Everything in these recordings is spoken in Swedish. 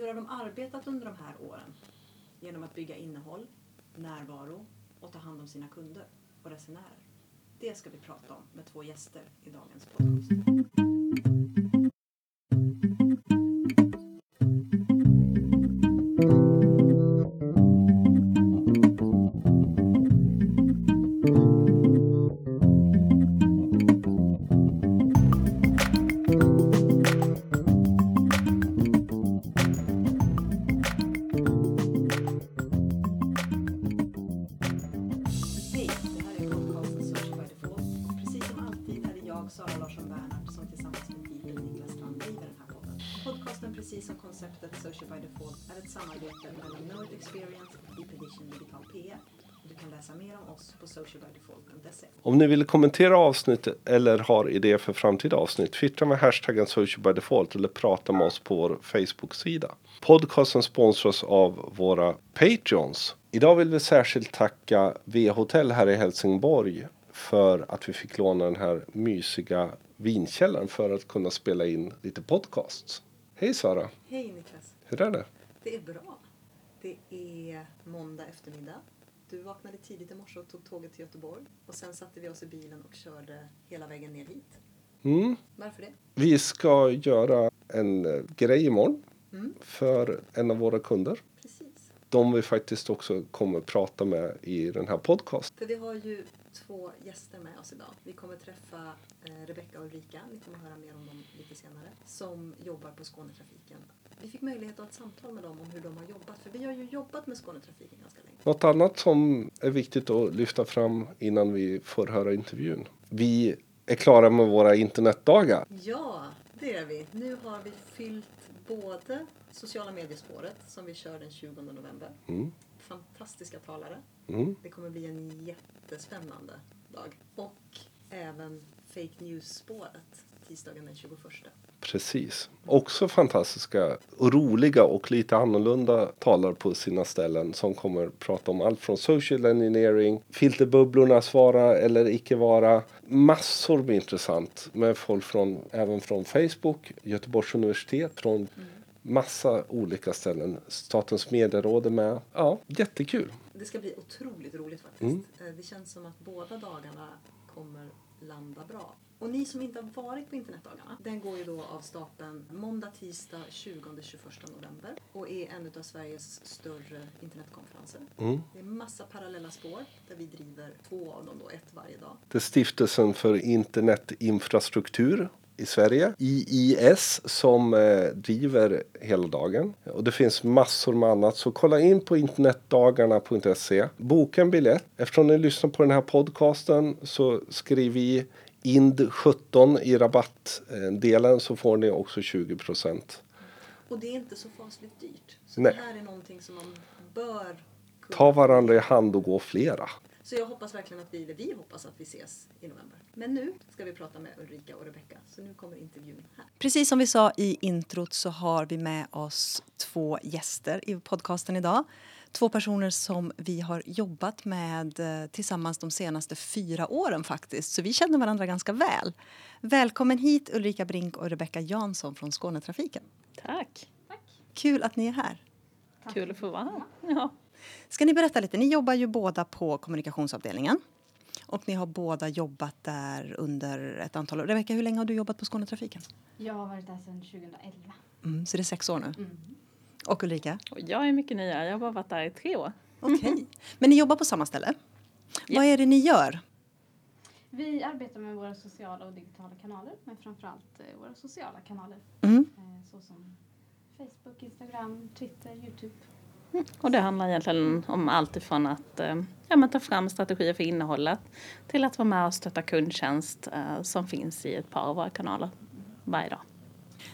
hur har de arbetat under de här åren? Genom att bygga innehåll, närvaro och ta hand om sina kunder och resenärer. Det ska vi prata om med två gäster i dagens podcast. Ni vill kommentera avsnittet eller har idéer för framtida avsnitt, twittra med hashtaggen social by default eller prata med oss på vår Facebook-sida. Podcasten sponsras av våra Patreons. Idag vill vi särskilt tacka V-hotell här i Helsingborg för att vi fick låna den här mysiga vinkällaren för att kunna spela in lite podcasts. Hej Sara! Hej Niklas! Hur är det? Det är bra. Det är måndag eftermiddag. Du vaknade tidigt i morse och tog tåget till Göteborg. Och sen satte vi oss i bilen och körde hela vägen ner hit. Mm. Varför det? Vi ska göra en eh, grej imorgon Mm. för en av våra kunder. Precis. De vi faktiskt också kommer prata med i den här podcasten. För vi har ju två gäster med oss idag. Vi kommer träffa eh, Rebecca och Ulrika, ni kommer höra mer om dem lite senare, som jobbar på Skånetrafiken. Vi fick möjlighet att ha ett samtal med dem om hur de har jobbat, för vi har ju jobbat med Skånetrafiken ganska länge. Något annat som är viktigt att lyfta fram innan vi får höra intervjun. Vi är klara med våra internetdagar. Ja, det är vi. Nu har vi fyllt både sociala mediespåret som vi kör den 20 november. Mm. Fantastiska talare. Mm. Det kommer bli en jättespännande dag. Och även fake news-spåret tisdagen den 21. Precis. Också fantastiska och roliga och lite annorlunda talare på sina ställen som kommer prata om allt från social engineering, filterbubblornas vara eller icke vara. Massor med intressant med folk från, även från Facebook, Göteborgs universitet, från massa olika ställen. Statens medieråd är med. Ja, jättekul. Det ska bli otroligt roligt faktiskt. Mm. Eh, Det känns som att båda dagarna kommer landa bra. Och ni som inte har varit på internetdagarna, den går ju då av stapeln måndag, tisdag 20-21 november och är en av Sveriges större internetkonferenser. Mm. Det är massa parallella spår där vi driver två av dem då, ett varje dag. Det är Stiftelsen för internetinfrastruktur i Sverige, IIS, som eh, driver hela dagen. Och det finns massor med annat. Så kolla in på internetdagarna.se. Boka en biljett. Eftersom ni lyssnar på den här podcasten så skriv i IND17 i rabattdelen så får ni också 20 procent. Och det är inte så fasligt dyrt. Så Nej. det här är någonting som man bör kunna Ta varandra i hand och gå flera. Så jag hoppas verkligen att vi, eller vi hoppas att vi ses i november. Men nu ska vi prata med Ulrika och Rebecca. Så nu kommer intervjun här. Precis som vi sa i introt så har vi med oss två gäster i podcasten idag. Två personer som vi har jobbat med eh, tillsammans de senaste fyra åren faktiskt. Så vi känner varandra ganska väl. Välkommen hit Ulrika Brink och Rebecca Jansson från Skånetrafiken. Tack. Kul att ni är här. Kul att få vara här. Ja. Ska ni berätta lite? Ni jobbar ju båda på kommunikationsavdelningen. Och ni har båda jobbat där under ett antal år. Rebecka, hur länge har du jobbat på Skånetrafiken? Jag har varit där sedan 2011. Mm, så det är sex år nu. Mm. Och Ulrika? Jag är mycket nyare. Jag har bara varit där i tre år. Okej. Men ni jobbar på samma ställe. Ja. Vad är det ni gör? Vi arbetar med våra sociala och digitala kanaler, men framförallt eh, våra sociala kanaler. Mm. Eh, såsom Facebook, Instagram, Twitter, Youtube. Mm. Och det handlar egentligen om allt ifrån att eh, ja, men ta fram strategier för innehållet till att vara med och stötta kundtjänst eh, som finns i ett par av våra kanaler varje dag.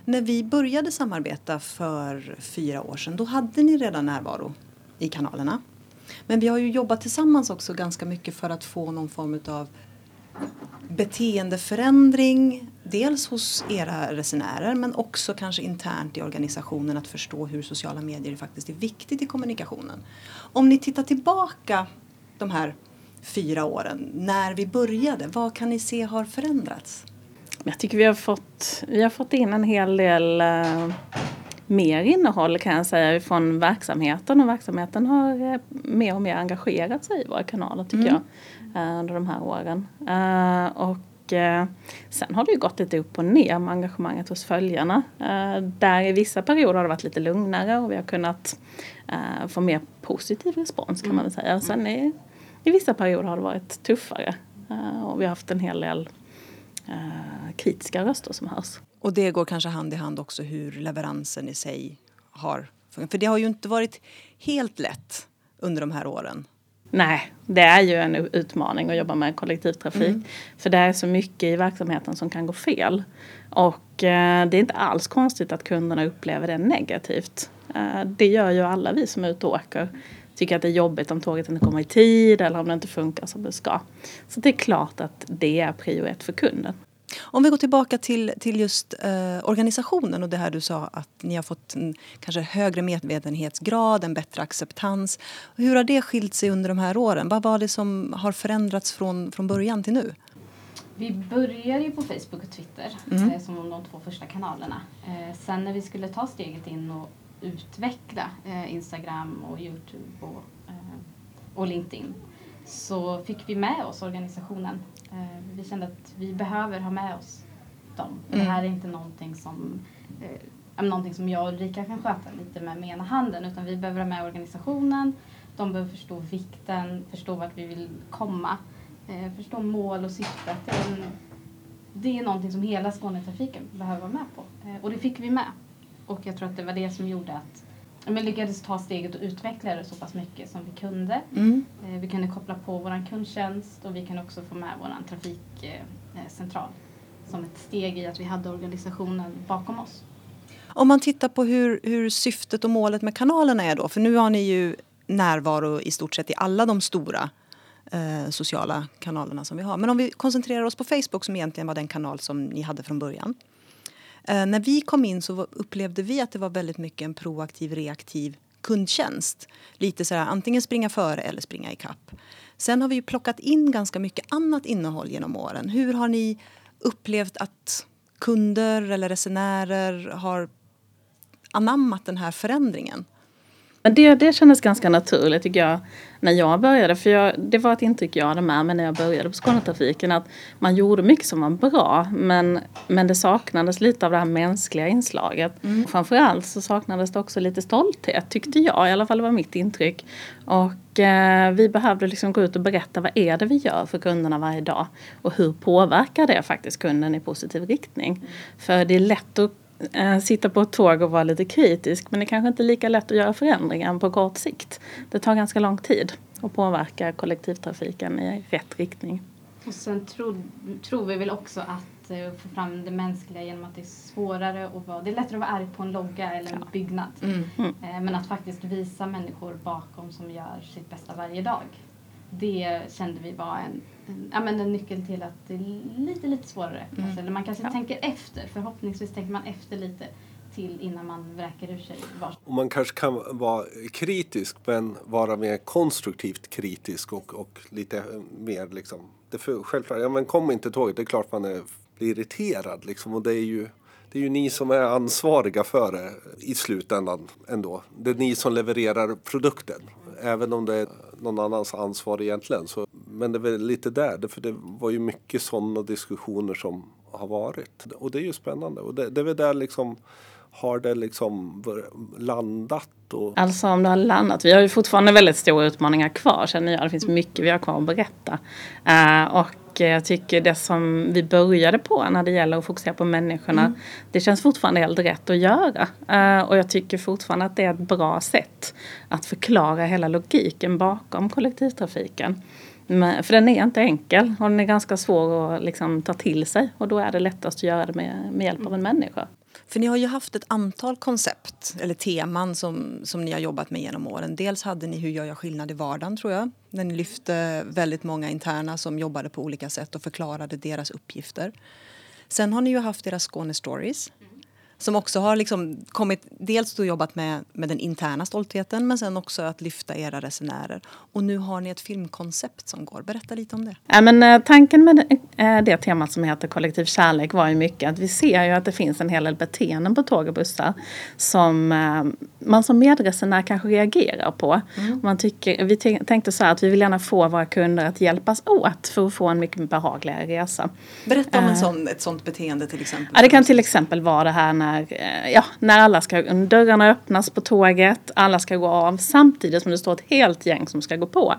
När vi började samarbeta för fyra år sedan, då hade ni redan närvaro i kanalerna. Men vi har ju jobbat tillsammans också ganska mycket för att få någon form av beteendeförändring. Dels hos era resenärer men också kanske internt i organisationen att förstå hur sociala medier faktiskt är viktigt i kommunikationen. Om ni tittar tillbaka de här fyra åren, när vi började, vad kan ni se har förändrats? Jag tycker vi har fått, vi har fått in en hel del eh, mer innehåll kan jag säga från verksamheten och verksamheten har eh, mer och mer engagerat sig i våra kanaler tycker Mm. jag Eh, under de här åren. Eh, och eh, sen har det ju gått lite upp och ner med engagemanget hos följarna. Där i vissa perioder har det varit lite lugnare och vi har kunnat få mer positiv respons kan man väl säga. Sen i, i vissa perioder har det varit tuffare och vi har haft en hel del kritiska röster som hörs. Och det går kanske hand i hand också hur leveransen i sig har fungerat. För det har ju inte varit helt lätt under de här åren. Nej, det är ju en utmaning att jobba med kollektivtrafik. För det är så mycket i verksamheten som kan gå fel. Och eh, det är inte alls konstigt att kunderna upplever det negativt. Eh, det gör ju alla vi som är ute och åker. Tycker att det är jobbigt om tåget inte kommer i tid eller om det inte funkar som det ska. Så det är klart att det är prio ett för kunden. Om vi går tillbaka till, till just eh, organisationen och det här du sa att ni har fått en kanske högre medvetenhetsgrad, en bättre acceptans. Hur har det skilt sig under de här åren? Vad var det som har förändrats från, från början till nu? Vi började ju på Facebook och Twitter Mm. eh, som de två första kanalerna. Eh, sen när vi skulle ta steget in och utveckla eh, Instagram och Youtube och, eh, och LinkedIn så fick vi med oss organisationen. Eh, vi kände att vi behöver ha med oss dem. Mm. Det här är inte någonting som, eh, någonting som jag och Ulrika kan sköta lite med, med ena handen utan vi behöver ha med organisationen. De behöver förstå vikten, förstå vart vi vill komma, eh, förstå mål och syftet. Det är, en, det är någonting som hela Skånetrafiken behöver vara med på. Eh, och det fick vi med. Och jag tror att det var det som gjorde att men lyckades ta steget och utveckla det så pass mycket som vi kunde. Mm. Eh, Vi kunde koppla på vår kundtjänst och vi kan också få med vår trafikcentral som ett steg i att vi hade organisationen bakom oss. Om man tittar på hur, hur syftet och målet med kanalerna är då. För nu har ni ju närvaro i stort sett i alla de stora eh, sociala kanalerna som vi har. Men om vi koncentrerar oss på Facebook som egentligen var den kanal som ni hade från början. Eh, när vi kom in så upplevde vi att det var väldigt mycket en proaktiv, reaktiv kundtjänst. Lite så här, antingen springa före eller springa ikapp. Sen har vi ju plockat in ganska mycket annat innehåll genom åren. Hur har ni upplevt att kunder eller resenärer har anammat den här förändringen? Men det, det kändes ganska naturligt tycker jag när jag började. För jag, det var ett intryck jag hade med mig när jag började på Skånetrafiken. Att man gjorde mycket som var bra men, men det saknades lite av det här mänskliga inslaget. Mm. Framförallt så saknades det också lite stolthet tyckte jag. I alla fall var mitt intryck. Och eh, vi behövde liksom gå ut och berätta vad är det vi gör för kunderna varje dag. Och hur påverkar det faktiskt kunden i positiv riktning. För det är lätt att eh, sitta på ett tåg och vara lite kritisk men det kanske inte är lika lätt att göra förändringar på kort sikt. Det tar ganska lång tid att påverka kollektivtrafiken i rätt riktning. Och sen tror, tror vi väl också att eh, få fram det mänskliga genom att det är svårare att vara, det är lättare att vara arg på en logga eller en byggnad. Eh, Men att faktiskt visa människor bakom som gör sitt bästa varje dag. Det kände vi var en, ja, men en nyckel till att det är lite, lite svårare. Kanske. Eller man kanske Ja. tänker efter, förhoppningsvis tänker man efter lite till innan man vräker ur sig var Och man kanske kan vara kritisk men vara mer konstruktivt kritisk och, och lite mer liksom. Det för, självklart, ja men kom inte tåget, det är klart man är, blir irriterad liksom och det är ju det är ju ni som är ansvariga för det i slutändan ändå. Det är ni som levererar produkten. Även om det är någon annans ansvar egentligen. Så, men det är väl lite där, för det var ju mycket sådana diskussioner som har varit. Och det är ju spännande. Och det, det är väl där liksom har det liksom landat och Alltså om det har landat. Vi har ju fortfarande väldigt stora utmaningar kvar känner jag. Det finns mycket vi har kvar att berätta. Eh, och jag tycker det som vi började på när det gäller att fokusera på människorna. Det känns fortfarande helt rätt att göra. Eh, och jag tycker fortfarande att det är ett bra sätt att förklara hela logiken bakom kollektivtrafiken. Men, för den är inte enkel och den är ganska svår att liksom, ta till sig. Och då är det lättast att göra det med, med hjälp av en människa. För ni har ju haft ett antal koncept eller teman som, som ni har jobbat med genom åren. Dels hade ni Hur gör jag skillnad i vardagen tror jag. Där ni lyfte väldigt många interna som jobbade på olika sätt och förklarade deras uppgifter. Sen har ni ju haft era Skåne Stories som också har liksom kommit, dels då jobbat med, med den interna stoltheten men sen också att lyfta era resenärer. Och nu har ni ett filmkoncept som går. Berätta lite om det. Ja, men, eh, tanken med det, eh, det temat som heter kollektiv kärlek var ju mycket att vi ser ju att det finns en hel del beteenden på tåg och bussar som eh, man som medresenär kanske reagerar på. Mm. Man tycker, vi tänkte så här att vi vill gärna få våra kunder att hjälpas åt för att få en mycket behagligare resa. Berätta om en sån, ett sånt beteende till exempel. Ja, det kan till exempel vara det här när, eh, ja, när alla ska, dörrarna öppnas på tåget, alla ska gå av samtidigt som det står ett helt gäng som ska gå på.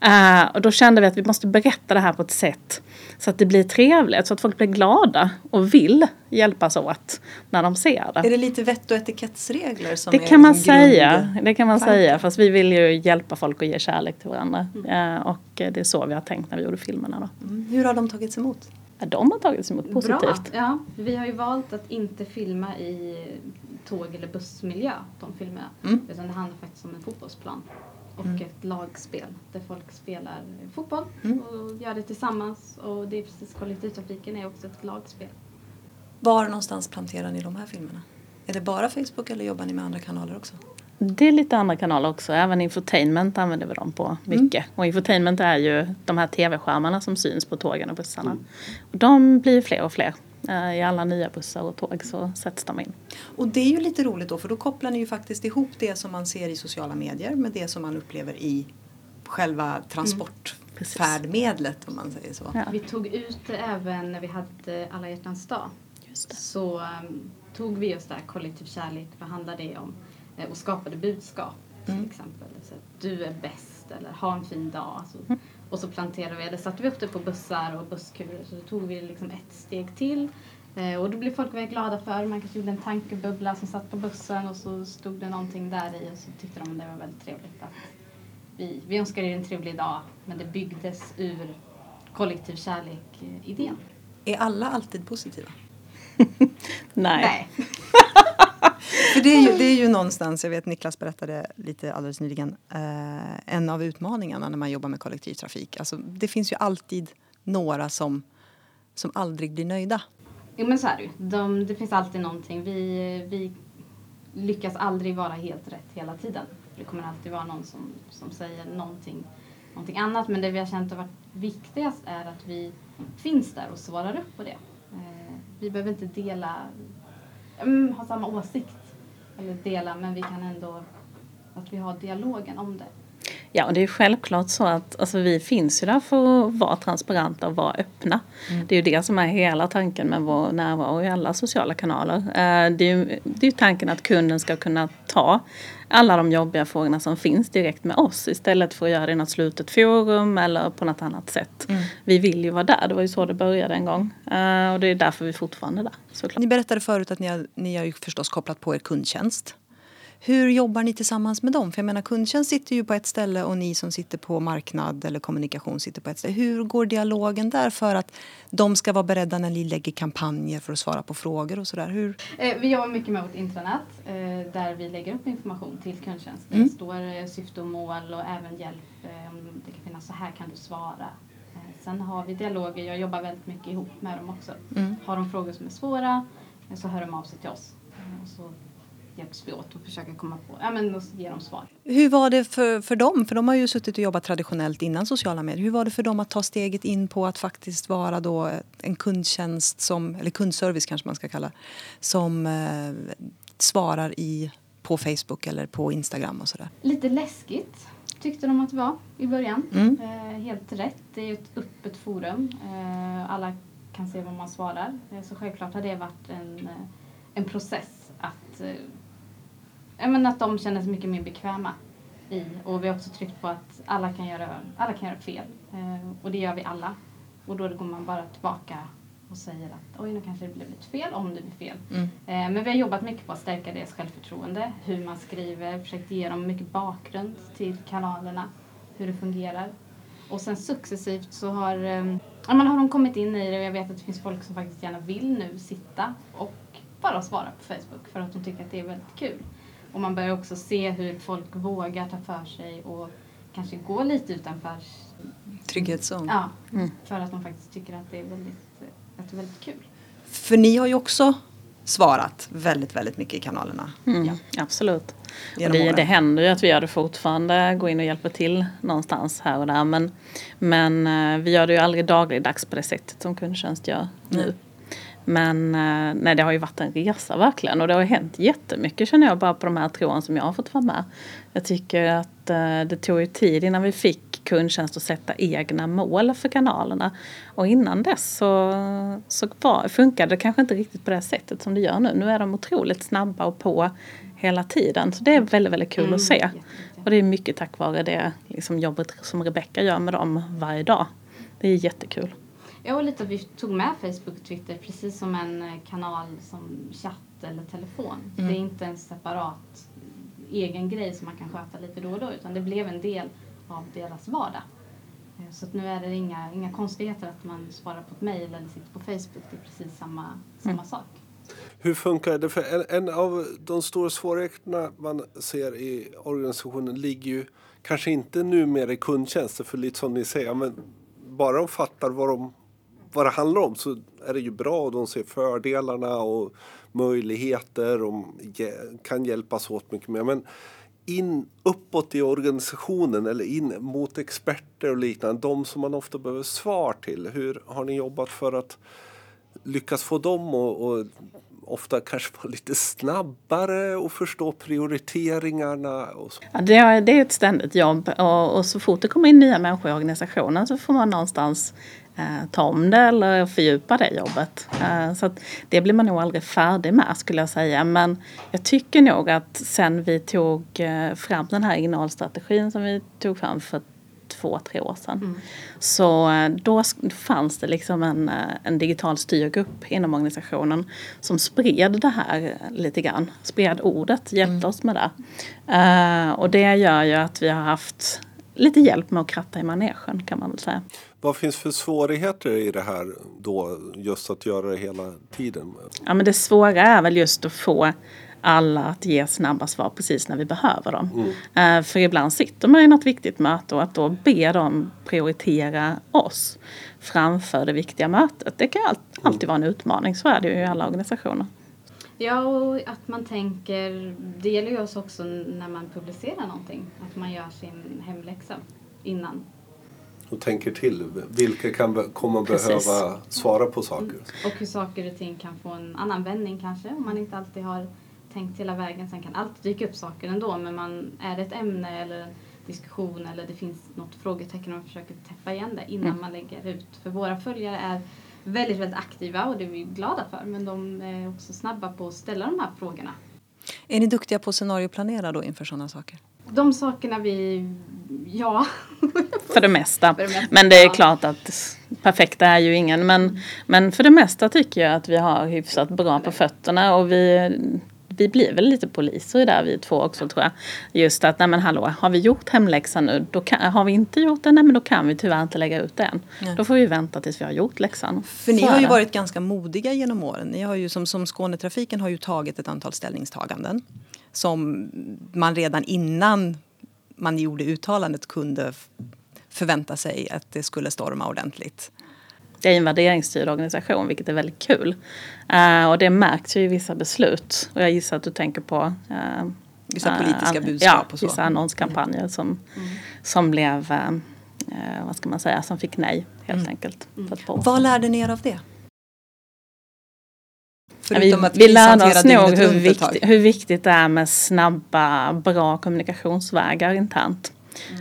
Eh, och då kände vi att vi måste berätta det här på ett sätt så att det blir trevligt, så att folk blir glada och vill hjälpas åt när de ser det. Är det lite vett och etikettsregler som Det är kan man liksom säga. Det kan man tanken? säga. Fast vi vill ju hjälpa folk och ge kärlek till varandra. Mm. Eh, och det är så vi har tänkt när vi gjorde filmerna. Då. Mm. Hur har de tagits emot? Ja, De har tagits emot positivt. Bra. Ja, vi har ju valt att inte filma i tåg eller bussmiljö, de filmerna. Mm. Utan det handlar faktiskt om en fotbollsplan och Mm. ett lagspel där folk spelar fotboll Mm. och gör det tillsammans. Och det är precis kollektivtrafiken är också ett lagspel. Var någonstans planterar ni de här filmerna? Är det bara Facebook eller jobbar ni med andra kanaler också? Det är lite andra kanaler också. Även infotainment använder vi dem på mycket. Och infotainment är ju de här tv-skärmarna som syns på tågen och bussarna. Och de blir fler och fler. Eh, I alla nya bussar och tåg så sätts de in. Och det är ju lite roligt då för då kopplar ni ju faktiskt ihop det som man ser i sociala medier med det som man upplever i själva transportfärdmedlet om man säger så. Ja. Vi tog ut även när vi hade alla hjärtans dag. Just det. Så um, tog vi just det här kollektiv kärlek, vad handlar det om? Eh, och skapade budskap till Mm. exempel. Så att du är bäst eller ha en fin dag. Så, Mm. Och så planterade vi, eller satte vi upp det på bussar och busskurer. Så tog vi liksom ett steg till. Eh, och då blev folk väldigt glada för. Man kanske gjorde en tankebubbla som satt på bussen och så stod det någonting där i och så tyckte de det var väldigt trevligt att vi, vi önskar er en trevlig dag men det byggdes ur kollektiv kärlek-idén. Är alla alltid positiva? Nej. För det är, ju, det är ju någonstans, jag vet Niklas berättade lite alldeles nyligen, eh, en av utmaningarna när man jobbar med kollektivtrafik. Alltså, det finns ju alltid några som, som aldrig blir nöjda. Jo men så är det ju. De, det finns alltid någonting. Vi, vi lyckas aldrig vara helt rätt hela tiden. Det kommer alltid vara någon som, som säger någonting, någonting annat. Men det vi har känt har varit viktigast är att vi finns där och svarar upp på det. Eh, vi behöver inte dela, mm, ha samma åsikt eller dela men vi kan ändå att vi har dialogen om det. Ja, och det är självklart så att alltså, vi finns ju där för att vara transparenta och vara öppna. Det är ju det som är hela tanken med vår närvaro i alla sociala kanaler. Eh, Det är ju det är ju tanken att kunden ska kunna ta alla de jobbiga frågorna som finns direkt med oss istället för att göra det i något slutet forum eller på något annat sätt. Vi vill ju vara där, det var ju så det började en gång. Eh, Och det är därför vi fortfarande är där, såklart. Ni berättade förut att ni har, ni har ju förstås kopplat på er kundtjänst. Hur jobbar ni tillsammans med dem? För jag menar kundtjänst sitter ju på ett ställe och ni som sitter på marknad eller kommunikation sitter på ett ställe. Hur går dialogen där för att de ska vara beredda när ni lägger kampanjer för att svara på frågor och sådär? Hur? Eh, vi jobbar mycket med vårt intranät eh, där vi lägger upp information till kundtjänst. Mm. det står eh, syfte och mål och även hjälp om det kan finnas så här kan du svara. Sen har vi dialoger, jag jobbar väldigt mycket ihop med dem också. Mm. Har de frågor som är svåra så hör de av sig till oss. Och så hjälps vi åt och försöker komma på, ja men och ge dem svar. Hur var det för, för dem? För de har ju suttit och jobbat traditionellt innan sociala medier. Hur var det för dem att ta steget in på att faktiskt vara då en kundtjänst som, eller kundservice kanske man ska kalla, som eh, svarar i, på Facebook eller på Instagram och sådär? Lite läskigt tyckte de att det var i början. Mm. Eh, helt rätt. Det är ju ett öppet forum. Eh, alla kan se vad man svarar. Eh, så självklart har det varit en, eh, en process att, eh, men att de känner sig mycket mer bekväma i. Och vi har också tryckt på att alla kan göra, alla kan göra fel. Eh, och det gör vi alla. Och då går man bara tillbaka och säger att oj nu kanske det blev lite fel om det blir fel. Mm. Eh, Men vi har jobbat mycket på att stärka deras självförtroende, hur man skriver, försökt ge dem mycket bakgrund till kanalerna, hur det fungerar. Och sen successivt så har, eh, ja, men har de kommit in i det och jag vet att det finns folk som faktiskt gärna vill nu sitta och bara svara på Facebook för att de tycker att det är väldigt kul. Och man börjar också se hur folk vågar ta för sig och kanske gå lite utanför Trygghetszon. Ja, Mm. för att de faktiskt tycker att det är väldigt, att det är väldigt kul. För ni har ju också svarat väldigt, väldigt mycket i kanalerna. Mm, Ja. Absolut. Och det, åren. det händer ju att vi gör det fortfarande, går in och hjälper till någonstans här och där. Men, men eh, vi gör det ju aldrig dagligdags på det sättet som kundtjänst gör nu. Men eh, nej, det har ju varit en resa verkligen och det har hänt jättemycket känner jag bara på de här tre åren som jag har fått vara med. Jag tycker att eh, det tog ju tid innan vi fick kundtjänst att sätta egna mål för kanalerna. Och innan dess så, så var, funkade det kanske inte riktigt på det sättet som det gör nu. Nu är de otroligt snabba och på hela tiden. Så det är väldigt, väldigt kul att se. Och det är mycket tack vare det liksom, jobbet som Rebecka gör med dem varje dag. Det är jättekul. Ja, och lite att vi tog med Facebook och Twitter precis som en eh, kanal som chatt eller telefon. Det är inte en separat egen grej som man kan sköta lite då och då utan det blev en del av deras vardag. Eh, Så att nu är det inga, inga konstigheter att man svarar på ett mejl eller sitter på Facebook. Det är precis samma, samma sak. Hur funkar det? För en, en av de stora svårigheterna man ser i organisationen ligger ju kanske inte numera i kundtjänster för lite som ni säger, men bara de fattar vad, de, vad det handlar om så är det ju bra och de ser fördelarna och möjligheter och kan hjälpas åt mycket mer. Men in uppåt i organisationen eller in mot experter och liknande, de som man ofta behöver svar till. Hur har ni jobbat för att lyckas få dem och, och ofta kanske vara lite snabbare och förstå prioriteringarna. Och så. Ja, det, är, det är ett ständigt jobb och, och så fort det kommer in nya människor i organisationen så får man någonstans ta om det eller fördjupa det jobbet. Eh, så att det blir man nog aldrig färdig med skulle jag säga. Men jag tycker nog att sen vi tog eh, fram den här innehållsstrategin som vi tog fram för två, tre år sedan. Så eh, då fanns det liksom en, eh, en digital styrgrupp inom organisationen som spred det här lite grann. Spred ordet, hjälpte oss med det. Eh, och det gör ju att vi har haft lite hjälp med att kratta i manegen kan man väl säga. Vad finns för svårigheter i det här då, just att göra det hela tiden? Ja, men det svåra är väl just att få alla att ge snabba svar precis när vi behöver dem. Eh, för ibland sitter man i något viktigt möte och att då be dem prioritera oss framför det viktiga mötet. Det kan all- alltid vara en utmaning, så är det ju i alla organisationer. Ja, och att man tänker, det gäller ju oss också när man publicerar någonting, att man gör sin hemläxa innan. Och tänker till, vilka kan be- kommer Precis. behöva svara på saker? Och hur saker och ting kan få en annan vändning kanske, om man inte alltid har tänkt hela vägen. Sen kan alltid dyka upp saker ändå, men man, är det ett ämne eller en diskussion eller det finns något frågetecken och man försöker täppa igen det innan man lägger ut. För våra följare är väldigt, väldigt aktiva och det är vi glada för, men de är också snabba på att ställa de här frågorna. Är ni duktiga på scenarioplanera då inför sådana saker? De sakerna vi, ja, För det mesta. För det mesta, Men det är klart att perfekta är ju ingen. Men, men för det mesta tycker jag att vi har hyfsat bra på fötterna. Och vi, vi blir väl lite poliser där vi två också tror jag. Just att, nej men hallå, har vi gjort hemläxan nu? Då kan, har vi inte gjort den, nej men då kan vi tyvärr inte lägga ut den. Nej. Då får vi vänta tills vi har gjort läxan. För ni har ju det. varit ganska modiga genom åren. Ni har ju som, som Skånetrafiken har ju tagit ett antal ställningstaganden som man redan innan man gjorde uttalandet kunde förvänta sig att det skulle storma ordentligt. Det är en värderingsstyrd organisation vilket är väldigt kul. Eh, och det märks ju i vissa beslut. Och jag gissar att du tänker på eh, Vissa eh, politiska budskap ja, och så. vissa annonskampanjer som, som blev, eh, eh, vad ska man säga, som fick nej helt enkelt. Ett par år Vad lärde ni er av det? Ja, vi, Förutom att vi lärde oss nog hur, viktigt, hur viktigt det är med snabba, bra kommunikationsvägar internt.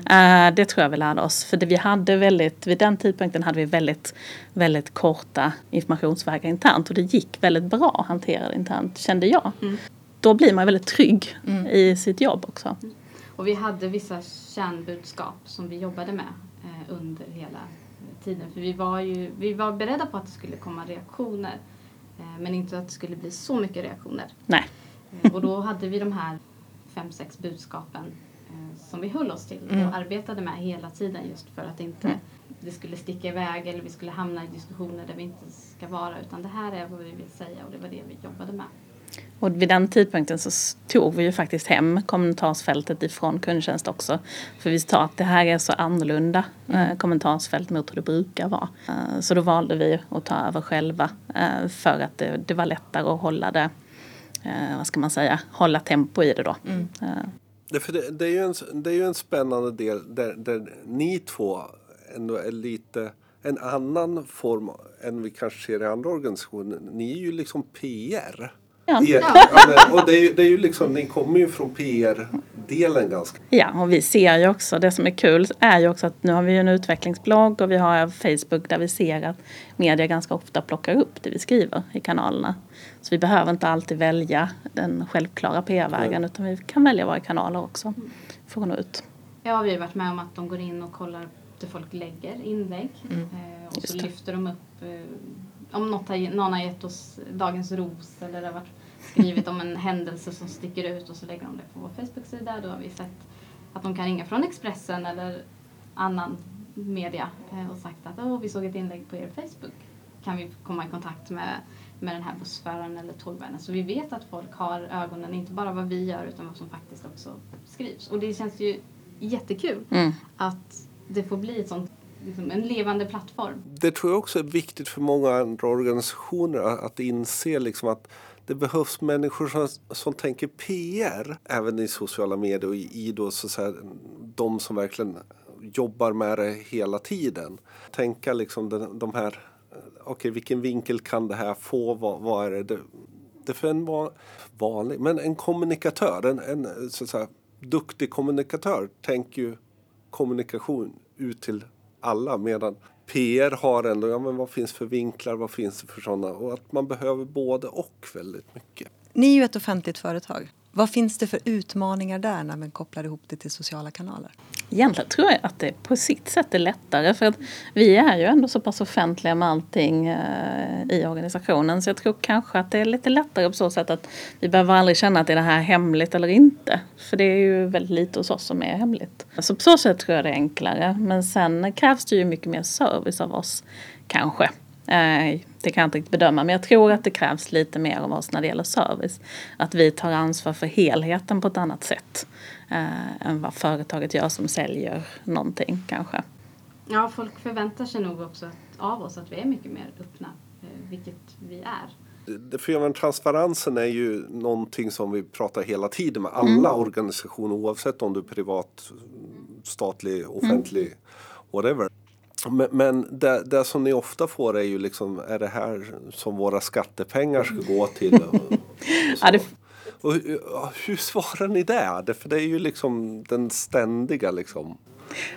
Eh, det tror jag vi lärde oss. För det, vi hade väldigt, vid den tidpunkten hade vi väldigt, väldigt korta informationsvägar internt. Och det gick väldigt bra att hantera det internt, kände jag. Då blir man väldigt trygg i sitt jobb också. Och vi hade vissa kärnbudskap som vi jobbade med eh, under hela tiden. För vi var ju vi var beredda på att det skulle komma reaktioner. Eh, men inte att det skulle bli så mycket reaktioner. Nej. Eh, och då hade vi de här fem, sex budskapen eh, som vi höll oss till och arbetade med hela tiden just för att inte det skulle sticka iväg eller vi skulle hamna i diskussioner där vi inte ska vara. Utan det här är vad vi vill säga och det var det vi jobbade med. Och vid den tidpunkten så tog vi ju faktiskt hem kommentarsfältet ifrån kundtjänst också. För vi sa att det här är så annorlunda eh, kommentarsfält mot hur det brukar vara. Eh, så då valde vi att ta över själva eh, för att det, det var lättare att hålla det, eh, vad ska man säga, hålla tempo i det då. Eh, Det, för det, det, är ju en, det är ju en spännande del där, där ni två ändå är lite en annan form än vi kanske ser i andra organisationer. Ni är ju liksom PR. Ja. Och det är, ju, det är ju liksom, ni kommer ju från PR-delen ganska. Ja, och vi ser ju också, det som är kul är ju också att nu har vi ju en utvecklingsblogg och vi har Facebook där vi ser att media ganska ofta plockar upp det vi skriver i kanalerna. Så vi behöver inte alltid välja den självklara PR-vägen utan vi kan välja våra kanaler också för att nå ut. Ja, vi har varit med om att de går in och kollar där folk lägger inlägg. Eh, och Mm. Just så det. lyfter de upp eh, om något har, någon har gett oss dagens ros eller det har varit skrivit om en händelse som sticker ut och så lägger de det på vår Facebook-sida. Då har vi sett att de kan ringa från Expressen eller annan media eh, och sagt att Åh, vi såg ett inlägg på er Facebook. Kan vi komma i kontakt med, med den här bussföraren eller tågvärden? Så vi vet att folk har ögonen, inte bara vad vi gör utan vad som faktiskt också skrivs. Och det känns ju jättekul Mm. att det får bli ett sånt, liksom, en levande plattform. Det tror jag också är viktigt för många andra organisationer att, att inse liksom att det behövs människor som, som tänker PR även i sociala medier och i, i då så att de som verkligen jobbar med det hela tiden. Tänka liksom den, de här, okej okej vilken vinkel kan det här få, vad, vad är det? det det är för en van, vanlig, men en kommunikatör, en, en så att duktig kommunikatör tänker ju kommunikation ut till alla medan PR har ändå, ja men vad finns för vinklar, vad finns det för sådana och att man behöver både och väldigt mycket. Ni är ju ett offentligt företag. Vad finns det för utmaningar där när man kopplar ihop det till sociala kanaler? Egentligen tror jag att det på sitt sätt är lättare för att vi är ju ändå så pass offentliga med allting eh, i organisationen så jag tror kanske att det är lite lättare på så sätt att vi behöver aldrig känna att är det här hemligt eller inte. För det är ju väldigt lite hos oss som är hemligt. Så på så sätt tror jag det är enklare. Men sen krävs det ju mycket mer service av oss kanske. Eh, det kan jag inte riktigt bedöma men jag tror att det krävs lite mer av oss när det gäller service. Att vi tar ansvar för helheten på ett annat sätt eh, än vad företaget gör som säljer någonting kanske. Ja, folk förväntar sig nog också att, av oss att vi är mycket mer öppna, eh, vilket vi är. Det- För ja, men transparensen är ju någonting som vi pratar hela tiden med alla Mm. organisationer oavsett om du är privat, statlig, offentlig, whatever. Men, men det, det som ni ofta får är ju liksom, är det här som våra skattepengar ska gå till? Och, och så. Ja, det- och hur, hur svarar ni det? det? För det är ju liksom den ständiga liksom.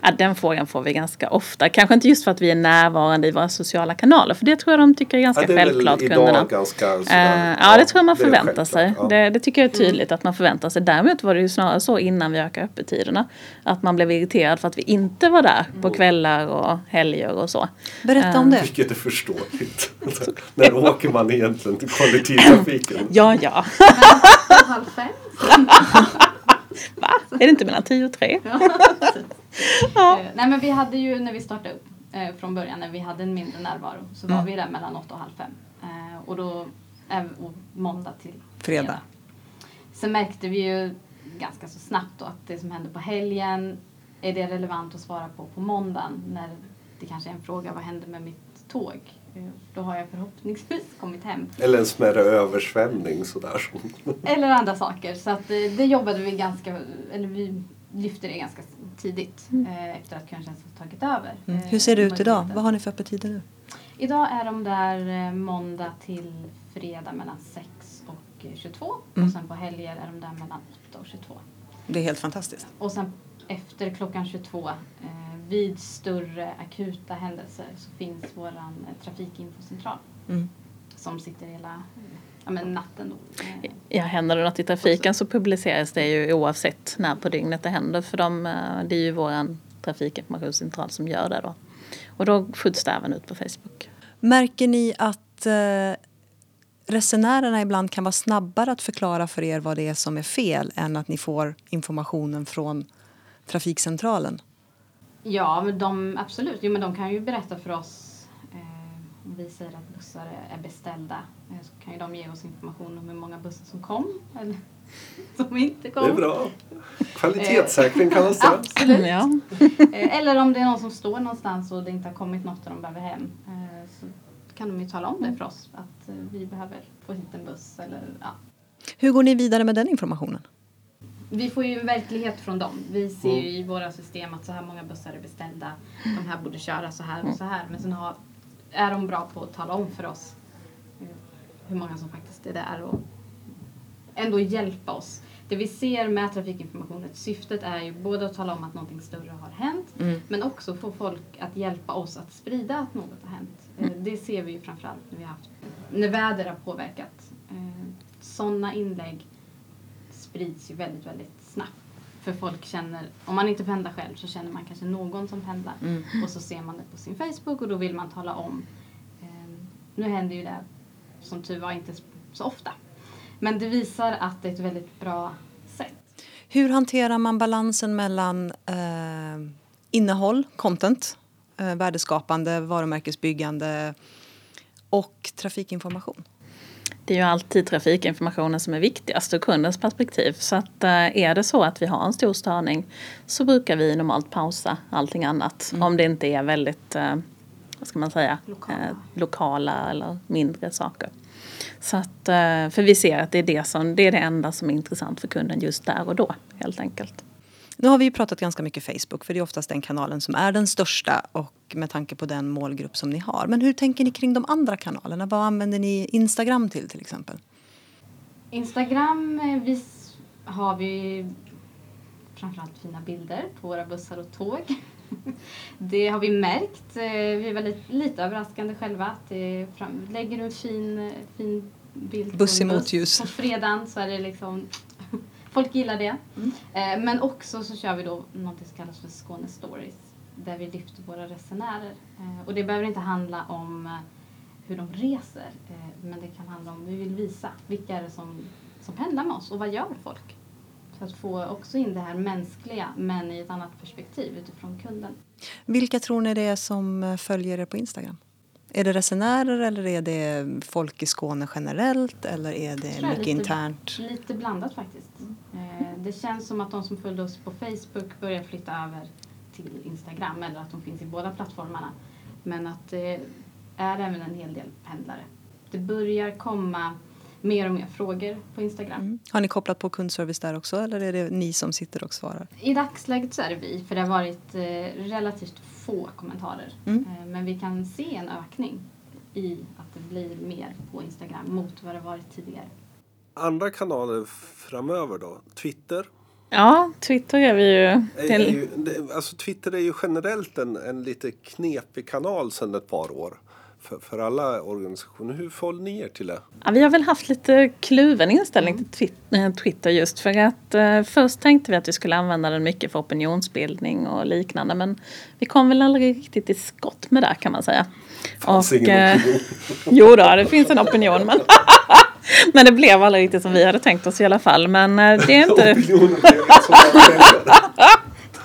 Ja, den frågan får vi ganska ofta. Kanske inte just för att vi är närvarande i våra sociala kanaler för det tror jag de tycker är ganska Ja, det är väl självklart idag kunderna. ganska Eh, sådär, ja, det tror jag man förväntar sig. ja. Det, det tycker jag är tydligt att man förväntar sig. Däremot var det ju snarare så innan vi ökade öppettiderna. Att man blev irriterad för att vi inte var där på kvällar och helger och så. Berätta om det. Vilket är förståeligt. När åker man egentligen till kollektivtrafiken? Ja, ja. Halv fem? Va? Är det inte mellan tio och tre? Eh, nej men vi hade ju när vi startade upp eh, från början när vi hade en mindre närvaro så var vi där mellan åtta och halv fem. Eh, och då och måndag till Fredag. Sen märkte vi ju ganska så snabbt då att det som hände på helgen är det relevant att svara på på måndagen när det kanske är en fråga vad hände med mitt tåg? Eh, Då har jag förhoppningsvis kommit hem. Eller en smärre översvämning sådär. Eller andra saker. Så att eh, det jobbade vi ganska, eller vi lyfte det ganska tidigt eh, efter att kundtjänsten tagit över. Mm. Hur ser det ut idag? Vad har ni för öppettider nu? Idag är de där måndag till fredag mellan 6 och eh, 22 Mm. och sen på helger är de där mellan 8 och 22. Det är helt fantastiskt. Och sen efter klockan 22 eh, vid större akuta händelser så finns våran eh, trafikinfocentral Mm. som sitter hela ja, men natten då. Ja, händer det något i trafiken så publiceras det ju oavsett när på dygnet det händer. För de, eh, det är ju våran trafikinformationscentral som gör det då. Och då skjuts det även ut på Facebook. Märker ni att eh, resenärerna ibland kan vara snabbare att förklara för er vad det är som är fel än att ni får informationen från trafikcentralen? Ja, men de, absolut. Jo, men de kan ju berätta för oss eh, Om vi säger att bussar är beställda eh, så kan ju de ge oss information om hur många bussar som kom eller som inte kom. Det är bra. Kvalitetssäkring kallas det. Absolut. Ja. Eh, Eller om det är någon som står någonstans och det inte har kommit något och de behöver hem. eh, Så kan de ju tala om det för oss. Att eh, vi behöver få hit en buss eller ja. Hur går ni vidare med den informationen? Vi får ju en verklighet från dem. Vi ser ju i våra system att så här många bussar är beställda. De här borde köra så här och så här. Men sen har, är de bra på att tala om för oss eh, hur många som faktiskt är där och ändå hjälpa oss. Det vi ser med trafikinformationen, syftet är ju både att tala om att någonting större har hänt men också få folk att hjälpa oss att sprida att något har hänt. Eh, Det ser vi ju framförallt när vi har haft, när väder har påverkat. Sådana inlägg sprids ju väldigt, väldigt snabbt. För folk känner, om man inte pendlar själv så känner man kanske någon som pendlar. Och så ser man det på sin Facebook och då vill man tala om. Eh, nu händer ju det som tur var inte så ofta. Men det visar att det är ett väldigt bra sätt. Hur hanterar man balansen mellan eh, innehåll, content, eh, värdeskapande, varumärkesbyggande och trafikinformation? Det är ju alltid trafikinformationen som är viktigast ur kundens perspektiv. Så att, eh, är det så att vi har en stor störning så brukar vi normalt pausa allting annat. Om det inte är väldigt, eh, vad ska man säga, Lokala. Eh, lokala eller mindre saker. Så att, för vi ser att det är det, som, det är det enda som är intressant för kunden just där och då helt enkelt. Nu har vi ju pratat ganska mycket Facebook för det är oftast den kanalen som är den största och med tanke på den målgrupp som ni har. Men hur tänker ni kring de andra kanalerna? Vad använder ni Instagram till till exempel? Instagram eh, vi har vi framförallt fina bilder på våra bussar och tåg. Det har vi märkt. Eh, Vi är väldigt lite överraskande själva. Att det fram, lägger du en fin, eh, fin bild Buss på buss på fredagen så är det liksom Folk gillar det. Eh, Men också så kör vi då något som kallas för Skåne Stories. Där vi lyfter våra resenärer. Eh, Och det behöver inte handla om eh, hur de reser. eh, Men det kan handla om, vi vill visa vilka är det som, som pendlar med oss och vad gör folk? Så att få också in det här mänskliga men i ett annat perspektiv utifrån kunden. Vilka tror ni det är som följer er på Instagram? Är det resenärer eller är det folk i Skåne generellt eller är det mycket lite- internt? Lite blandat faktiskt. Eh, Det känns som att de som följde oss på Facebook börjar flytta över till Instagram eller att de finns i båda plattformarna. Men att det är även en hel del pendlare. Det börjar komma mer och mer frågor på Instagram. Mm. Har ni kopplat på kundservice där också eller är det ni som sitter och svarar? I dagsläget så är det vi, för det har varit eh, relativt få kommentarer. Mm. Eh, men vi kan se en ökning i att det blir mer på Instagram mot vad det varit tidigare. Andra kanaler framöver då? Twitter? Ja, Twitter är vi ju till. alltså Twitter är ju generellt en, en lite knepig kanal sedan ett par år. För, för alla organisationer. Hur förhåller ni er till det? Ja, vi har väl haft lite kluven inställning till Twit- eh, Twitter just för att eh, först tänkte vi att vi skulle använda den mycket för opinionsbildning och liknande men vi kom väl aldrig riktigt i skott med det kan man säga. Fanns ingen eh, opinion. jo då, det finns en opinion men, men det blev aldrig riktigt som vi hade tänkt oss i alla fall. Men eh, det är inte...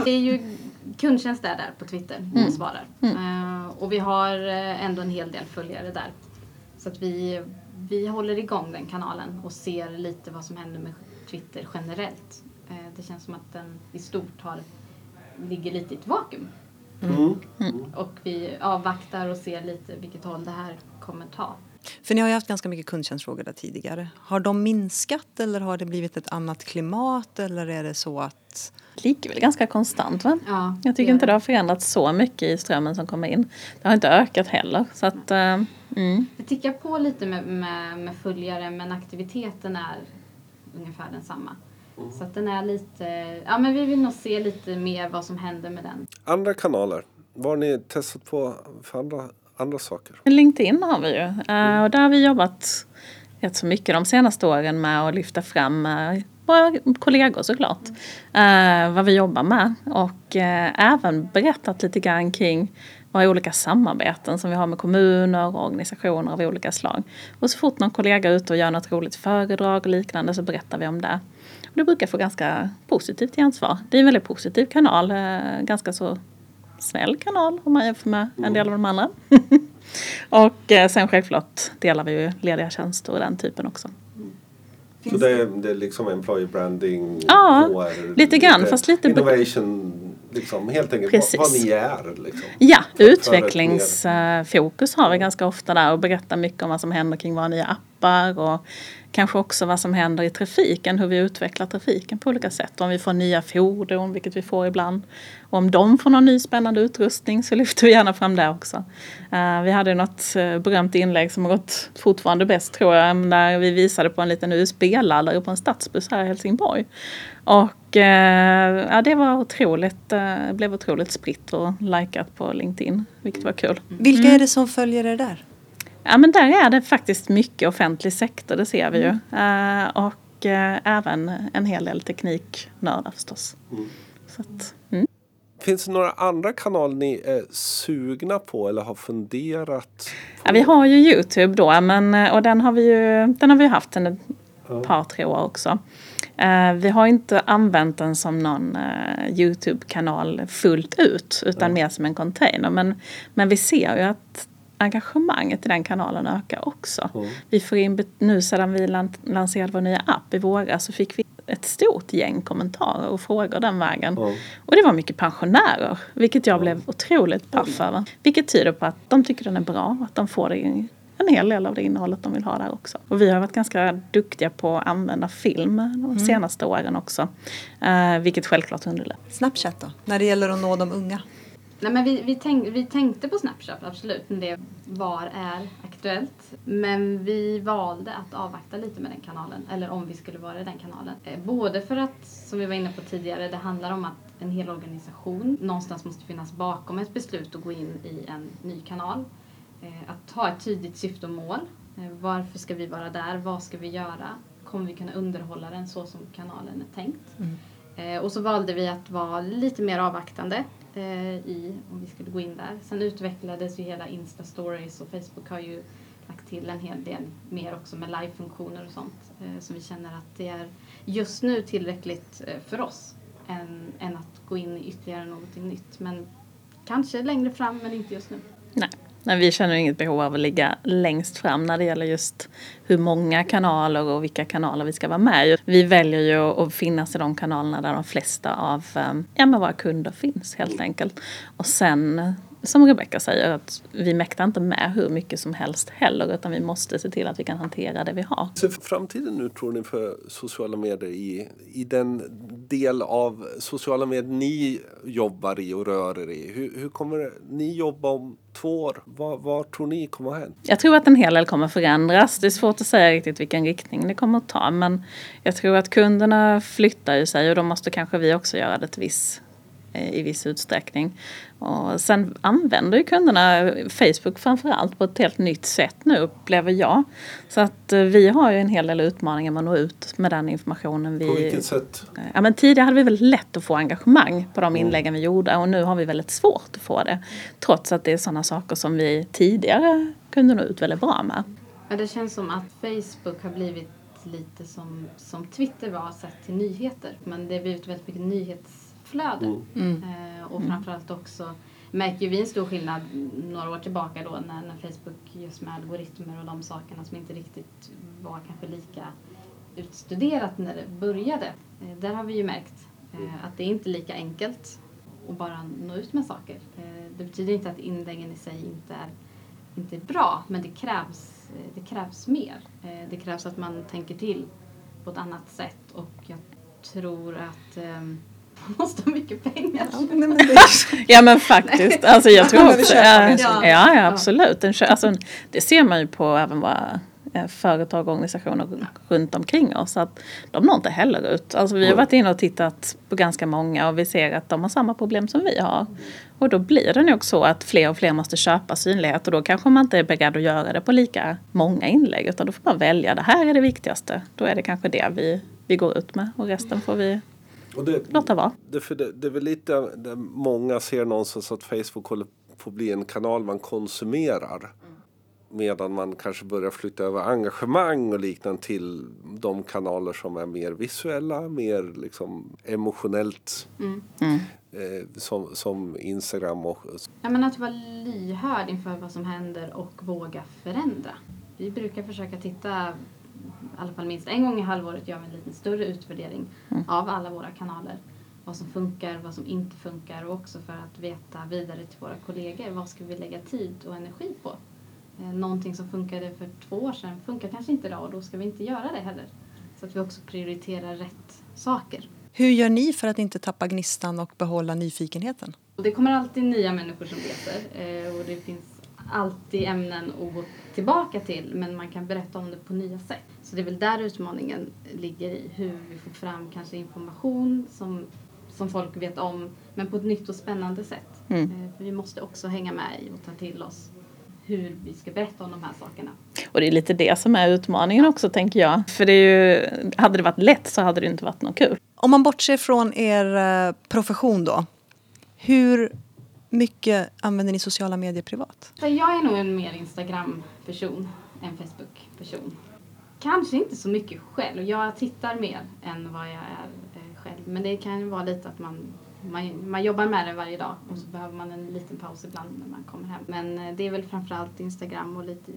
Det är ju kundtjänst är där på Twitter och svarar. Eh, och vi har eh, ändå en hel del följare där. Så att vi, vi håller igång den kanalen och ser lite vad som händer med Twitter generellt. Det känns som att den i stort har, ligger lite i ett vakuum. Mm. Och vi avvaktar och ser lite vilket håll det här kommer ta. För ni har ju haft ganska mycket kundtjänstfrågor där tidigare. Har de minskat eller har det blivit ett annat klimat eller är det så att ligger väl ganska konstant va? Ja, Jag tycker gör inte det har förändrats så mycket i strömmen som kommer in. Det har inte ökat heller. Så att, eh, mm. Det tickar på lite med, med, med följare men aktiviteten är ungefär densamma. Så att den är lite, ja men vi vill nog se lite mer vad som händer med den. Andra kanaler. Vad har ni testat på för andra, andra saker? LinkedIn har vi ju. Eh, och där har vi jobbat rätt så mycket de senaste åren med att lyfta fram eh, våra kollegor såklart. Eh, vad vi jobbar med. Och även berättat lite grann kring våra olika samarbeten som vi har med kommuner och organisationer av olika slag. Och så fort någon kollega är ute och gör något roligt föredrag och liknande så berättar vi om det. Och det brukar få ganska positivt gensvar. Det är en väldigt positiv kanal. Ganska så snäll kanal om man jämför med en del av de andra. och eh, sen självklart delar vi ju lediga tjänster och den typen också. Så det är, det är liksom employer branding, Ja, HR, lite grann, fast lite- Innovation, liksom, helt enkelt vad, Precis. vad ni är. Liksom. Ja, utvecklingsfokus har vi ganska ofta där och berättar mycket om vad som händer kring våra nya appar och kanske också vad som händer i trafiken, hur vi utvecklar trafiken på olika sätt. Om vi får nya fordon, vilket vi får ibland. Och om de får någon ny spännande utrustning så lyfter vi gärna fram det också. Eh, vi hade något eh, berömt inlägg som har gått fortfarande bäst tror jag, när vi visade på en liten USB-laddare på en stadsbuss här i Helsingborg. Och eh, ja, det var otroligt, blev otroligt spritt och likat på LinkedIn, vilket var kul. Vilka är det som följer er där? Ja men där är det faktiskt mycket offentlig sektor, det ser vi ju. Eh, och eh, även en hel del tekniknördar förstås. Så att, mm. Finns det några andra kanaler ni är sugna på eller har funderat på? ja, vi har ju Youtube då men, eh, och den har vi ju den har vi haft sedan ett par, tre år också. Eh, vi har inte använt den som någon eh, Youtube-kanal fullt ut utan mer som en container. Men, men vi ser ju att engagemanget i den kanalen ökar också. Vi får in, nu sedan vi lan- lanserade vår nya app i våras så fick vi ett stort gäng kommentarer och frågor den vägen. Och det var mycket pensionärer, vilket jag blev otroligt paff över. Vilket tyder på att de tycker den är bra, att de får det en hel del av det innehållet de vill ha där också. Och vi har varit ganska duktiga på att använda film de senaste åren också. Eh, vilket självklart underlättar. Snapchat då? När det gäller att nå de unga? Nej, men vi, vi, tänk, vi tänkte på Snapchat, absolut, när det var är aktuellt. Men vi valde att avvakta lite med den kanalen, eller om vi skulle vara i den kanalen. Eh, Både för att, som vi var inne på tidigare, det handlar om att en hel organisation någonstans måste finnas bakom ett beslut att gå in i en ny kanal. Eh, Att ha ett tydligt syfte och mål. Eh, Varför ska vi vara där? Vad ska vi göra? Kommer vi kunna underhålla den så som kanalen är tänkt? Eh, och så valde vi att vara lite mer avvaktande Eh, i om vi skulle gå in där. Sen utvecklades ju hela Insta-stories och Facebook har ju lagt till en hel del mer också med live-funktioner och sånt. Eh, så vi känner att det är just nu tillräckligt eh, för oss än, än att gå in i ytterligare någonting nytt. Men kanske längre fram, men inte just nu. Nej. Nej, vi känner inget behov av att ligga längst fram när det gäller just hur många kanaler och vilka kanaler vi ska vara med i. Vi väljer ju att finnas i de kanalerna där de flesta av eh, ja, våra kunder finns helt enkelt. Och sen som Rebecka säger, att vi mäktar inte med hur mycket som helst heller utan vi måste se till att vi kan hantera det vi har. för framtiden nu tror ni för sociala medier i, i den del av sociala medier ni jobbar i och rör er i? Hur, hur kommer ni jobba om två år? Vad, vad tror ni kommer att hända? Jag tror att en hel del kommer förändras. Det är svårt att säga riktigt vilken riktning det kommer att ta. Men jag tror att kunderna flyttar ju sig och då måste kanske vi också göra det till viss, i viss utsträckning. Och sen använder ju kunderna Facebook framförallt på ett helt nytt sätt nu upplever jag. Så att eh, vi har ju en hel del utmaningar med att nå ut med den informationen vi På vilket sätt? Ja, men tidigare hade vi väldigt lätt att få engagemang på de inläggen vi gjorde och nu har vi väldigt svårt att få det. Trots att det är sådana saker som vi tidigare kunde nå ut väldigt bra med. Ja, det känns som att Facebook har blivit lite som, som Twitter var sett till nyheter. Men det har blivit väldigt mycket nyhetsflöde. Eh, och framförallt också märker vi en stor skillnad några år tillbaka då när, när Facebook just med algoritmer och de sakerna som inte riktigt var kanske lika utstuderat när det började. Eh, där har vi ju märkt eh, att det är inte lika enkelt att bara nå ut med saker. Eh, det betyder inte att inläggen i sig inte är inte är bra, men det krävs, eh, det krävs mer. Eh, Det krävs att man tänker till på ett annat sätt och jag tror att ehm, man måste ha mycket pengar. Nej, men. Ja men faktiskt. Alltså jag tror också, ja, ja, ja absolut. En kö- Alltså, det ser man ju på även våra eh, företag och organisationer runt omkring oss. Så att de når inte heller ut. Alltså, vi har varit inne och tittat på ganska många och vi ser att de har samma problem som vi har. Och då blir det nog så att fler och fler måste köpa synlighet och då kanske man inte är beredd att göra det på lika många inlägg utan då får man välja. Det här är det viktigaste. Då är det kanske det vi, vi går ut med och resten får vi Och det, låta vara. det, för det, det är väl lite där många ser någonstans att Facebook håller på att bli en kanal man konsumerar. Medan man kanske börjar flytta över engagemang och liknande till de kanaler som är mer visuella, mer liksom emotionellt. Mm. Eh, som, som Instagram och Ja, men att vara lyhörd inför vad som händer och våga förändra. Vi brukar försöka titta, i alla fall minst en gång i halvåret gör vi en lite större utvärdering av alla våra kanaler. Vad som funkar, vad som inte funkar och också för att veta vidare till våra kollegor vad ska vi lägga tid och energi på. Eh, Någonting som funkade för två år sedan funkar kanske inte idag och då ska vi inte göra det heller. Så att vi också prioriterar rätt saker. Hur gör ni för att inte tappa gnistan och behålla nyfikenheten? Det kommer alltid nya människor som läser eh, och det finns alltid ämnen att gå tillbaka till men man kan berätta om det på nya sätt. Så det är väl där utmaningen ligger i hur vi får fram kanske information som, som folk vet om men på ett nytt och spännande sätt. Mm. Eh, För vi måste också hänga med i och ta till oss hur vi ska berätta om de här sakerna. Och det är lite det som är utmaningen också tänker jag. För det är ju, hade det varit lätt så hade det inte varit något kul. Om man bortser från er eh, profession då. Hur mycket använder ni sociala medier privat? Jag är nog en mer Instagram-person än Facebook-person. Kanske inte så mycket själv. Jag tittar mer än vad jag är eh, själv. Men det kan ju vara lite att man, man, man jobbar med det varje dag och så behöver man en liten paus ibland när man kommer hem. Men eh, det är väl framförallt Instagram och lite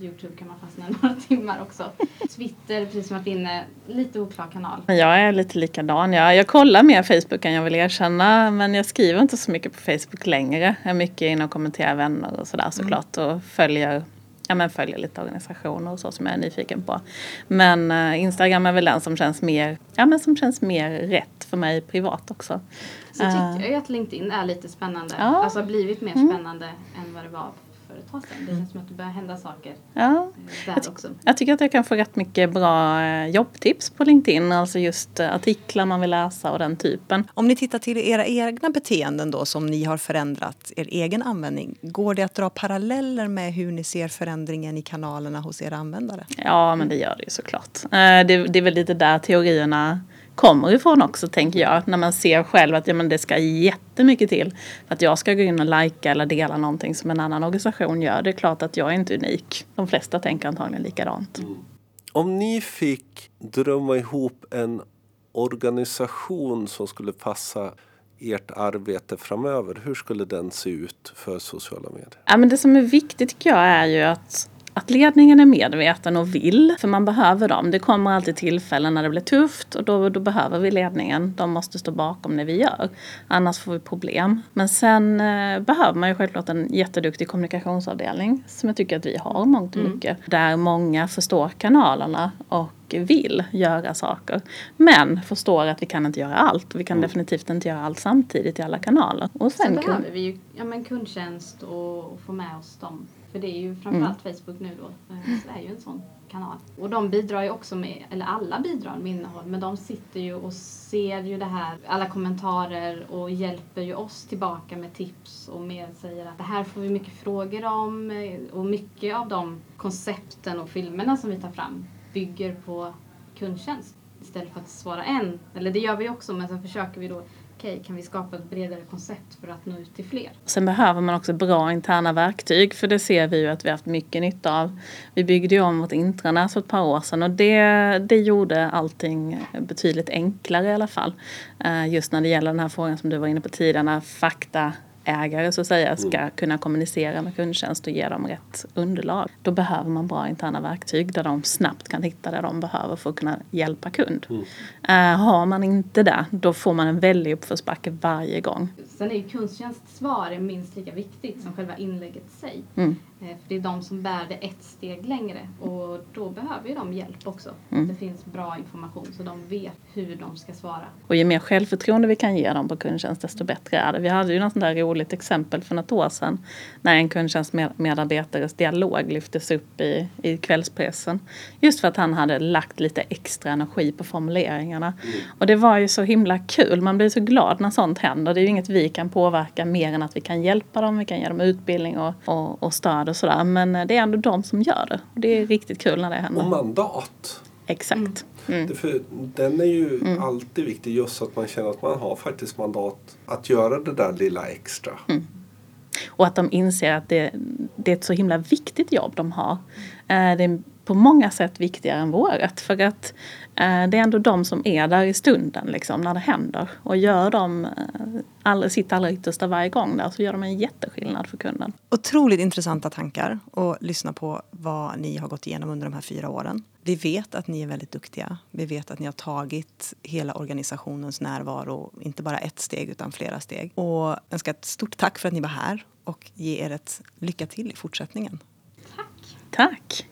Youtube kan man fastna några timmar också. Twitter, precis som varit inne, lite oklar kanal. Jag är lite likadan. Jag, jag kollar mer Facebook än jag vill erkänna. Men jag skriver inte så mycket på Facebook längre. Jag är mycket inne och kommenterar vänner och sådär såklart. Och följer, ja, men följer lite organisationer och så som jag är nyfiken på. Men eh, Instagram är väl den som känns mer, ja, men som känns mer rätt för mig privat också. Så tycker jag ju att LinkedIn är lite spännande. Ja. Mm. Alltså har blivit mer spännande än vad det var för ett tag sedan. Det känns som att det börjar hända saker Ja, eh, där Jag också. Jag tycker att jag kan få rätt mycket bra eh, jobbtips på LinkedIn. Alltså just eh, artiklar man vill läsa och den typen. Om ni tittar till era egna beteenden då som ni har förändrat, er egen användning. Går det att dra paralleller med hur ni ser förändringen i kanalerna hos era användare? Ja, men det gör det ju såklart. Det, det är väl lite där teorierna kommer ifrån också, tänker jag. När man ser själv att ja, men det ska jättemycket till för att jag ska gå in och likea eller dela någonting som en annan organisation gör. Det är klart att jag är inte unik. De flesta tänker antagligen likadant. Om ni fick drömma ihop en organisation som skulle passa ert arbete framöver, hur skulle den se ut för sociala medier? Ja, men det som är viktigt tycker jag är ju att, att ledningen är medveten och vill. För man behöver dem. Det kommer alltid tillfällen när det blir tufft och då, då behöver vi ledningen. De måste stå bakom det vi gör. Annars får vi problem. Men sen eh, behöver man ju självklart en jätteduktig kommunikationsavdelning som jag tycker att vi har mångt och mycket. Där många förstår kanalerna och vill göra saker. Men förstår att vi kan inte göra allt. Vi kan definitivt inte göra allt samtidigt i alla kanaler. Och Sen sen behöver vi ju ja, men kundtjänst och, och få med oss dem. För det är ju framförallt Mm. Facebook nu då. eh, Så är ju en sån kanal. Och de bidrar ju också med, eller alla bidrar med innehåll. Men de sitter ju och ser ju det här, alla kommentarer och hjälper ju oss tillbaka med tips och med säger att det här får vi mycket frågor om. eh, Och mycket av de koncepten och filmerna som vi tar fram bygger på kundtjänst. Istället för att svara en, eller det gör vi också men sen försöker vi då okej, kan vi skapa ett bredare koncept för att nå ut till fler? Sen behöver man också bra interna verktyg för det ser vi ju att vi har haft mycket nytta av. Vi byggde ju om vårt intranät för ett par år sedan och det, det gjorde allting betydligt enklare i alla fall. Eh, just när det gäller den här frågan som du var inne på tidigare, när faktaägare så att säga ska kunna kommunicera med kundtjänst och ge dem rätt underlag. Då behöver man bra interna verktyg där de snabbt kan hitta det de behöver för att kunna hjälpa kund. Eh, Har man inte det, då får man en väldig uppförsbacke varje gång. Sen är ju kundtjänsts svar är minst lika viktigt som själva inlägget i sig. Mm. Eh, För det är de som bär det ett steg längre och då behöver ju de hjälp också. Mm. Det finns bra information så de vet hur de ska svara. Och ju mer självförtroende vi kan ge dem på kundtjänst desto bättre är det. Vi hade ju något sånt där roligt exempel för något år sedan när en kundtjänstmedarbetares dialog lyftes upp i, i kvällspressen. Just för att han hade lagt lite extra energi på formuleringarna. Och det var ju så himla kul. Man blir så glad när sånt händer. Det är ju inget vi kan påverka mer än att vi kan hjälpa dem. Vi kan ge dem utbildning och, och, och stöd och sådär. Men det är ändå de som gör det. Och det är riktigt kul när det händer. Och mandat. Exakt. Mm. Det För den är ju alltid viktig just att man känner att man har faktiskt mandat att göra det där lilla extra. Och att de inser att det, det är ett så himla viktigt jobb de har. Eh, det är på många sätt viktigare än vårat. För att eh, det är ändå de som är där i stunden liksom, när det händer. Och gör de eh, all, sitt allra yttersta varje gång där så gör de en jätteskillnad för kunden. Otroligt intressanta tankar och lyssna på vad ni har gått igenom under de här fyra åren. Vi vet att ni är väldigt duktiga. Vi vet att ni har tagit hela organisationens närvaro, inte bara ett steg utan flera steg. Och önskar ett stort tack för att ni var här och ge er ett lycka till i fortsättningen. Tack! Tack!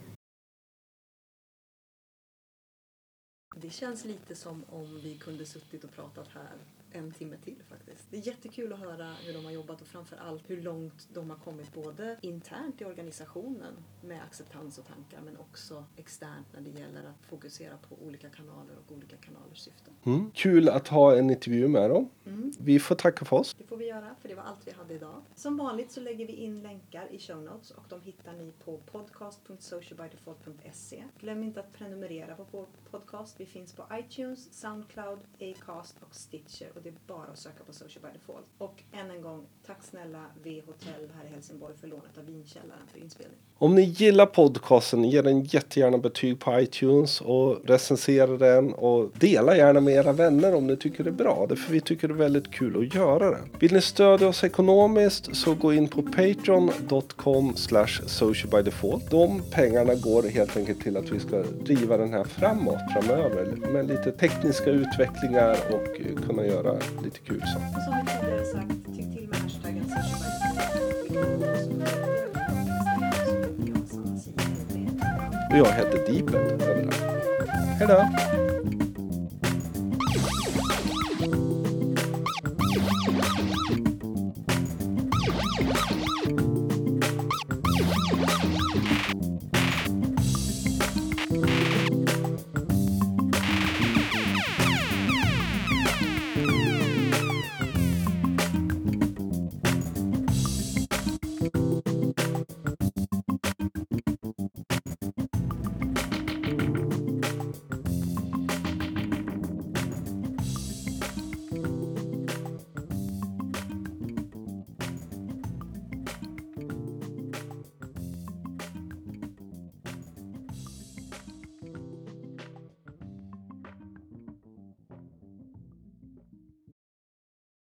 Det känns lite som om vi kunde suttit och pratat här en timme till faktiskt. Det är jättekul att höra hur de har jobbat och framför allt hur långt de har kommit både internt i organisationen med acceptans och tankar men också externt när det gäller att fokusera på olika kanaler och olika kanalers syften. Mm. Kul att ha en intervju med dem. Mm. Vi får tacka för oss. Det får vi göra, för det var allt vi hade idag. Som vanligt så lägger vi in länkar i show notes och de hittar ni på podcast.socialbydefault.se. Glöm inte att prenumerera på vår podcast. Vi finns på iTunes, Soundcloud, Acast och Stitcher det är bara att söka på Social by Default. Och än en gång, tack snälla V Hotell här i Helsingborg för lånet av vinkällaren för inspelning. Om ni gillar podcasten, ge den jättegärna betyg på iTunes och recensera den och dela gärna med era vänner om ni tycker det är bra. Därför vi tycker det är väldigt kul att göra det. Vill ni stödja oss ekonomiskt så gå in på patreon.com socialbydefault. De pengarna går helt enkelt till att vi ska driva den här framåt framöver med lite tekniska utvecklingar och kunna göra lite kul saker. Och som vi tidigare sagt, tyck till med Och jag heter Deepet då!